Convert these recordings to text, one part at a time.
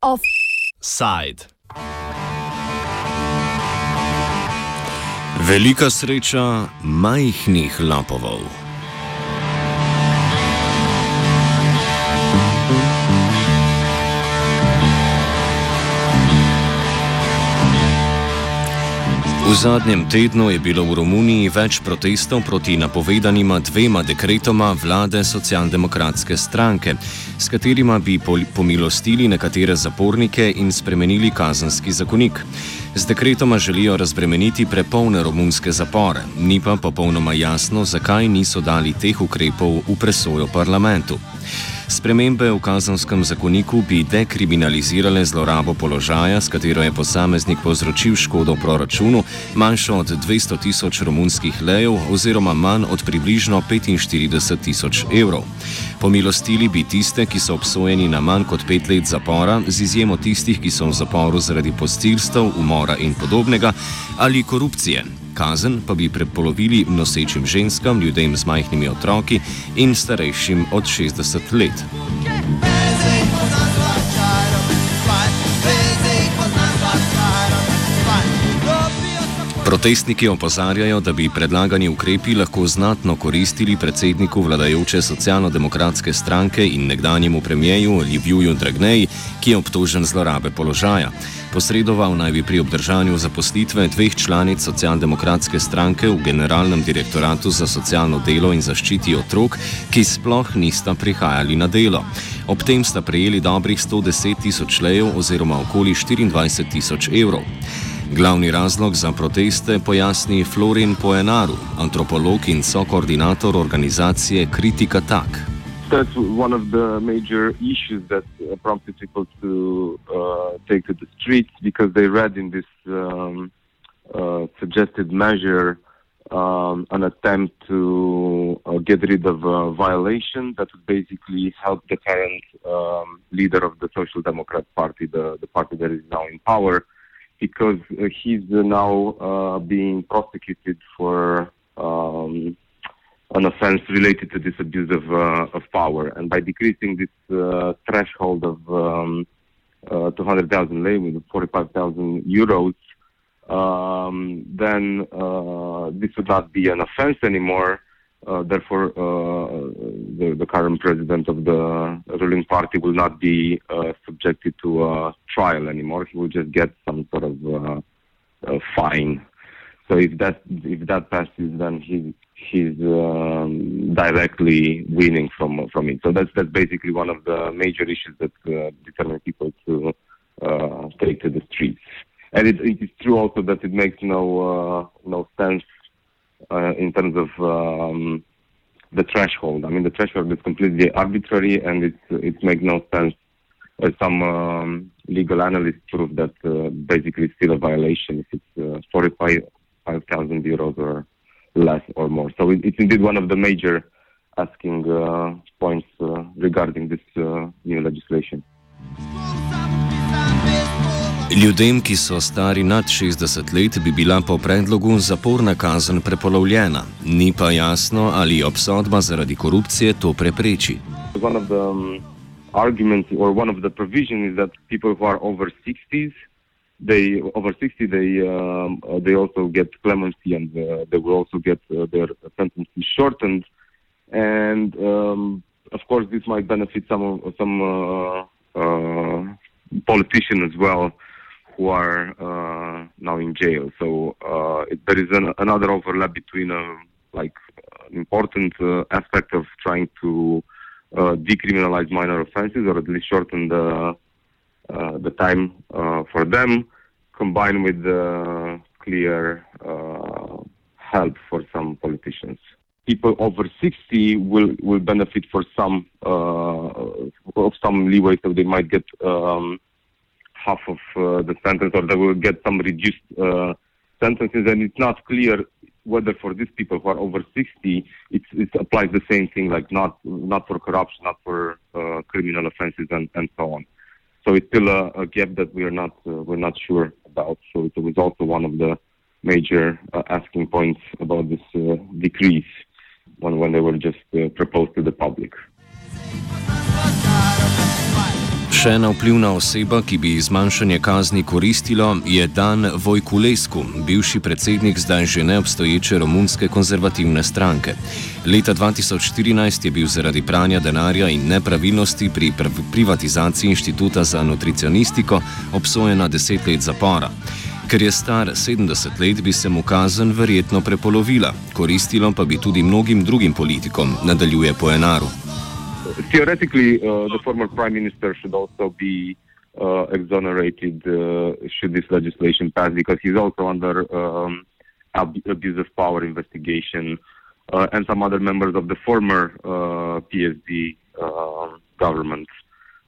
Offside. Velika sreča majhnih lapovov. V zadnjem tednu je bilo v Romuniji več protestov proti napovedanima dvema dekretoma vlade socialdemokratske stranke, s katerima bi pomilostili nekatere zapornike in spremenili kazanski zakonik. Z dekretoma želijo razbremeniti prepolne romunske zapore, ni pa popolnoma jasno, zakaj niso dali teh ukrepov v presojo parlamentu. Spremembe v kazanskem zakoniku bi dekriminalizirale zlorabo položaja, s katero je posameznik povzročil škodo proračunu, manjšo od 200 tisoč romunskih lejev oziroma manj od približno 45 tisoč evrov. Pomilostili bi tiste, ki so obsojeni na manj kot pet let zapora, z izjemo tistih, ki so v zaporu zaradi postilstv, umora in podobnega ali korupcije. Kazen pa bi prepolovili nosečim ženskam, ljudem z majhnimi otroki in starejšim od 60 let. Protestniki opozarjajo, da bi predlagani ukrepi lahko znatno koristili predsedniku vladajoče socialno-demokratske stranke in nekdanjemu premijeju Liviju Dragneji, ki je obtožen zlorabe položaja. Posredoval naj bi pri obdržanju zaposlitve dveh članic socialdemokratske stranke v Generalnem direktoratu za socialno delo in zaščiti otrok, ki sploh nista prihajali na delo. Ob tem sta prejeli dobrih 110 tisoč lejev oziroma okoli 24 tisoč evrov. Glavni razlog za proteste pojasni Florin Poenaru, antropolog in sokoordinator organizacije Kritika Tak. that's one of the major issues that uh, prompted people to uh, take to the streets because they read in this um, uh, suggested measure um, an attempt to uh, get rid of a violation that would basically help the current um, leader of the Social Democrat Party, the, the party that is now in power, because uh, he's now uh, being prosecuted for um, an offense related to this abuse of, uh, of power. And by decreasing this uh, threshold of um, uh, 200,000 lei with 45,000 euros, um, then uh, this would not be an offense anymore. Uh, therefore, uh, the, the, current president of the ruling party will not be subjected to a trial anymore. He will just get some sort of fine. So if that if that passes, then he he's um, directly winning from from it. So that's that's basically one of the major issues that uh, determine people to uh, take to the streets. And it, it is true also that it makes no uh, no sense uh, in terms of um, the threshold. I mean, the threshold is completely arbitrary, and it it makes no sense. Uh, some um, legal analysts prove that uh, basically it's still a violation if it's 45,000 euros or less or more. So it, it's indeed one of the major asking uh, points uh, regarding this uh, new legislation. Ljudem, ki so stari nad 60 let, bi bila po predlogu zaporna kazen prepolovljena. Ni pa jasno, ali obsodba zaradi korupcije to prepreči. Um, arguments or one of the provisions is that people who are over 60s they over 60 they um, uh, they also get clemency and uh, they will also get uh, their sentences shortened and um, of course this might benefit some some uh, uh, politicians as well who are uh, now in jail so it, there is an, another overlap between like an important aspect of trying to decriminalize minor offenses or at least shorten the uh, the time uh, for them, combined with the clear uh, help for some politicians. People over 60 will, will benefit for some of some leeway, so they might get um, half of the sentence, or they will get some reduced sentences, and it's not clear whether for these people who are over 60, it, it applies the same thing, like not not for corruption, not for uh, criminal offenses, and, and so on. So it's still a, a gap that we are not uh, we're not sure about. So it was also one of the major uh, asking points about this uh, decrease when, when they were just uh, proposed to the public. Še ena vplivna oseba, ki bi zmanjšanje kazni koristilo, je Dan Vojkulesku, bivši predsednik zdaj že neobstoječe romunske konzervativne stranke. Leta 2014 je bil zaradi pranja denarja in nepravilnosti pri privatizaciji inštituta za nutricionistiko obsojen na deset let zapora. Ker je star 70 let, bi se mu kazen verjetno prepolovila, koristilo pa bi tudi mnogim drugim politikom, nadaljuje po enaru. Theoretically, uh, the former prime minister should also be uh, exonerated uh, should this legislation pass because he's also under um, ab- abuse of power investigation, uh, and some other members of the former uh, PSD um, government.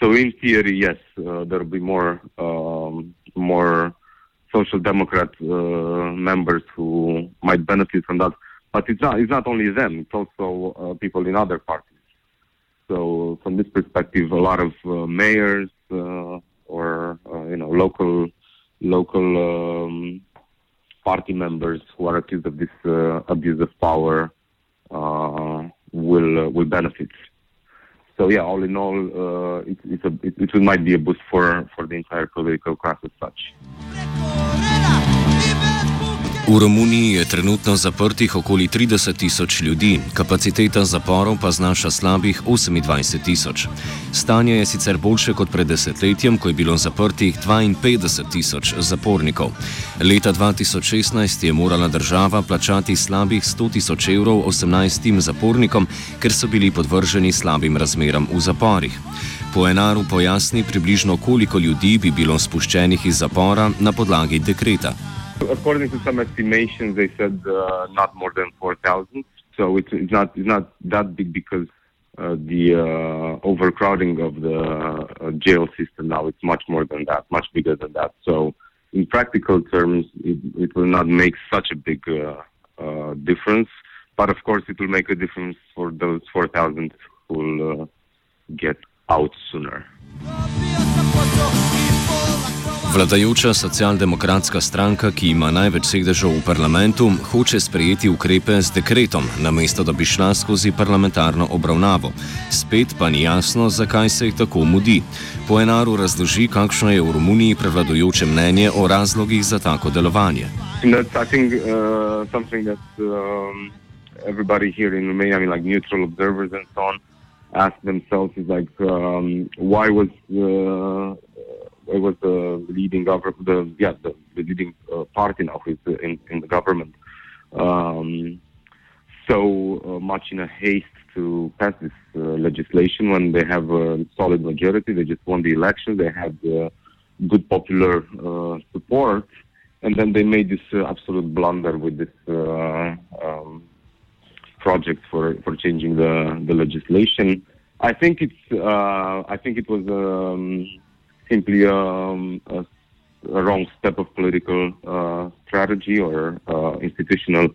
So, in theory, yes, uh, there will be more um, more social democrat members who might benefit from that. But it's not. It's not only them. It's also people in other parties. So from this perspective, a lot of uh, mayors uh, or uh, you know local local um, party members who are accused of this uh, abuse of power uh, will uh, will benefit. So yeah, all in all, it, it's a, it, it might be a boost for for the entire political class as such. V Romuniji je trenutno zaprtih okoli 30 tisoč ljudi, kapaciteta zaporov pa znaša slabih 28 tisoč. Stanje je sicer boljše kot pred desetletjem, ko je bilo zaprtih 52 tisoč zapornikov. Leta 2016 je morala država plačati slabih 100 tisoč evrov 18 zapornikom, ker so bili podvrženi slabim razmeram v zaporih. Po enaru pojasni približno koliko ljudi bi bilo spuščenih iz zapora na podlagi dekreta. According to some estimations, they said uh, not more than 4,000. So it's, it's, not, it's not that big because uh, the uh, overcrowding of the uh, jail system now it's much more than that, much bigger than that. So in practical terms, it, it will not make such a big uh, uh, difference. But of course, it will make a difference for those 4,000 who will get out sooner. Vladajoča socialdemokratska stranka, ki ima največ sedežev v parlamentu, hoče sprejeti ukrepe z dekretom, namesto da bi šla skozi parlamentarno obravnavo. Spet pa ni jasno, zakaj se jih tako mudi. Po enaru razloži, kakšno je v Romuniji prevladujoče mnenje o razlogih za tako delovanje. Ask themselves, is like, um, why was uh, it was the leading government, the yeah, the, the leading uh, party now who's in in the government. Um, so uh, much in a haste to pass this uh, legislation when they have a solid majority. They just won the election. They had uh, good popular uh, support, and then they made this uh, absolute blunder with this um, project for for changing the the legislation. I think it's. I think it was. Um, simply um, a, a, wrong step of political uh, strategy or uh, institutional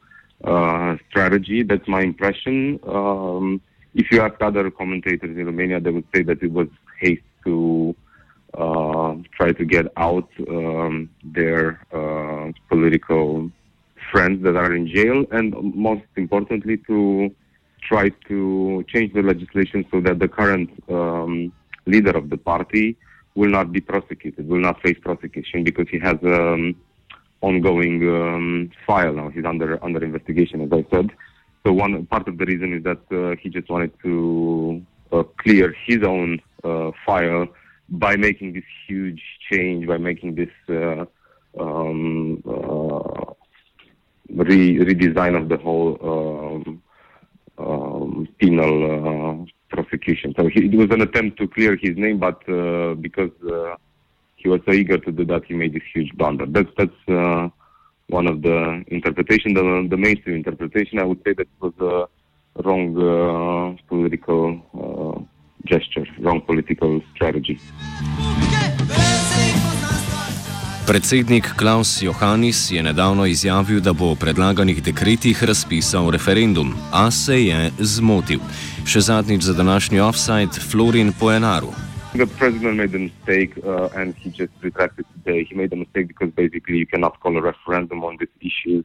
uh, strategy. That's my impression. Um, if you ask other commentators in Romania, they would say that it was haste to uh, try to get out um, their uh, political friends that are in jail, and most importantly, to try to change the legislation so that the current um, leader of the party will not be prosecuted, will not face prosecution because he has an um, ongoing um, file now. He's under under investigation, as I said. So one part of the reason is that uh, he just wanted to uh, clear his own uh, file by making this huge change, by making this uh, um, uh, re- redesign of the whole um, um, penal uh, prosecution. So he, it was an attempt to clear his name, but uh, because uh, he was so eager to do that, he made this huge blunder. That's that's uh, one of the interpretation. The, the mainstream interpretation, I would say, that it was a wrong uh, political uh, gesture, wrong political strategy. Predsednik Klaus Johannis je nedavno izjavil, da bo o predlaganih dekretih razpisal referendum, a se je zmotil. Še zadnjič za današnji offside Florin Poenaru. The president made a mistake uh, and he just retracted today. He made a mistake because basically you cannot call a referendum on these issues.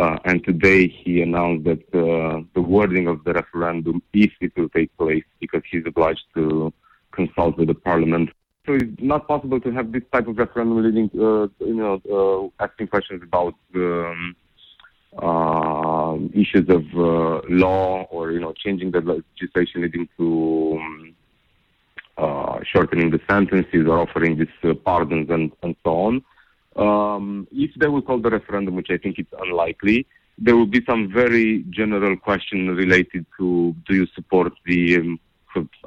Uh, and today he announced that uh, the wording of the referendum, if it will take place, because he's obliged to consult with the parliament. So it's not possible to have this type of referendum leading, uh, you know, uh, asking questions about um, uh, issues of uh, law or you know changing the legislation leading to um, uh, shortening the sentences or offering these uh, pardons and, and so on. Um, if they will call the referendum, which I think is unlikely, there will be some very general question related to do you support the um,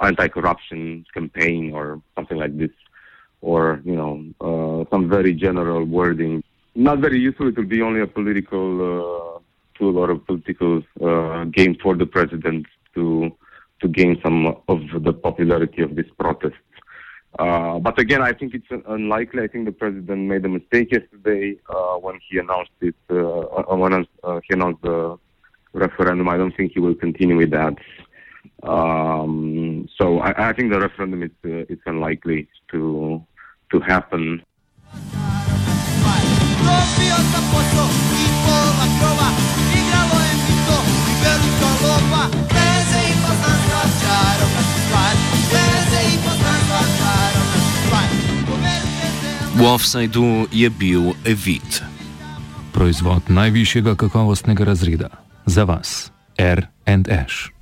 anti-corruption campaign or something like this, or you know uh, some very general wording. Not very useful. It will be only a political uh, tool or a political uh, game for the president to to gain some of the popularity of this protest. Uh, but again, I think it's unlikely. I think the president made a mistake yesterday uh, when he announced it. Uh, when uh, he announced the referendum, I don't think he will continue with that. Um, so I, I, think the referendum is uh, it's unlikely to to happen. V offsajdu je bil Evit. Proizvod najvišjega kakovostnega razreda za vas, R&H.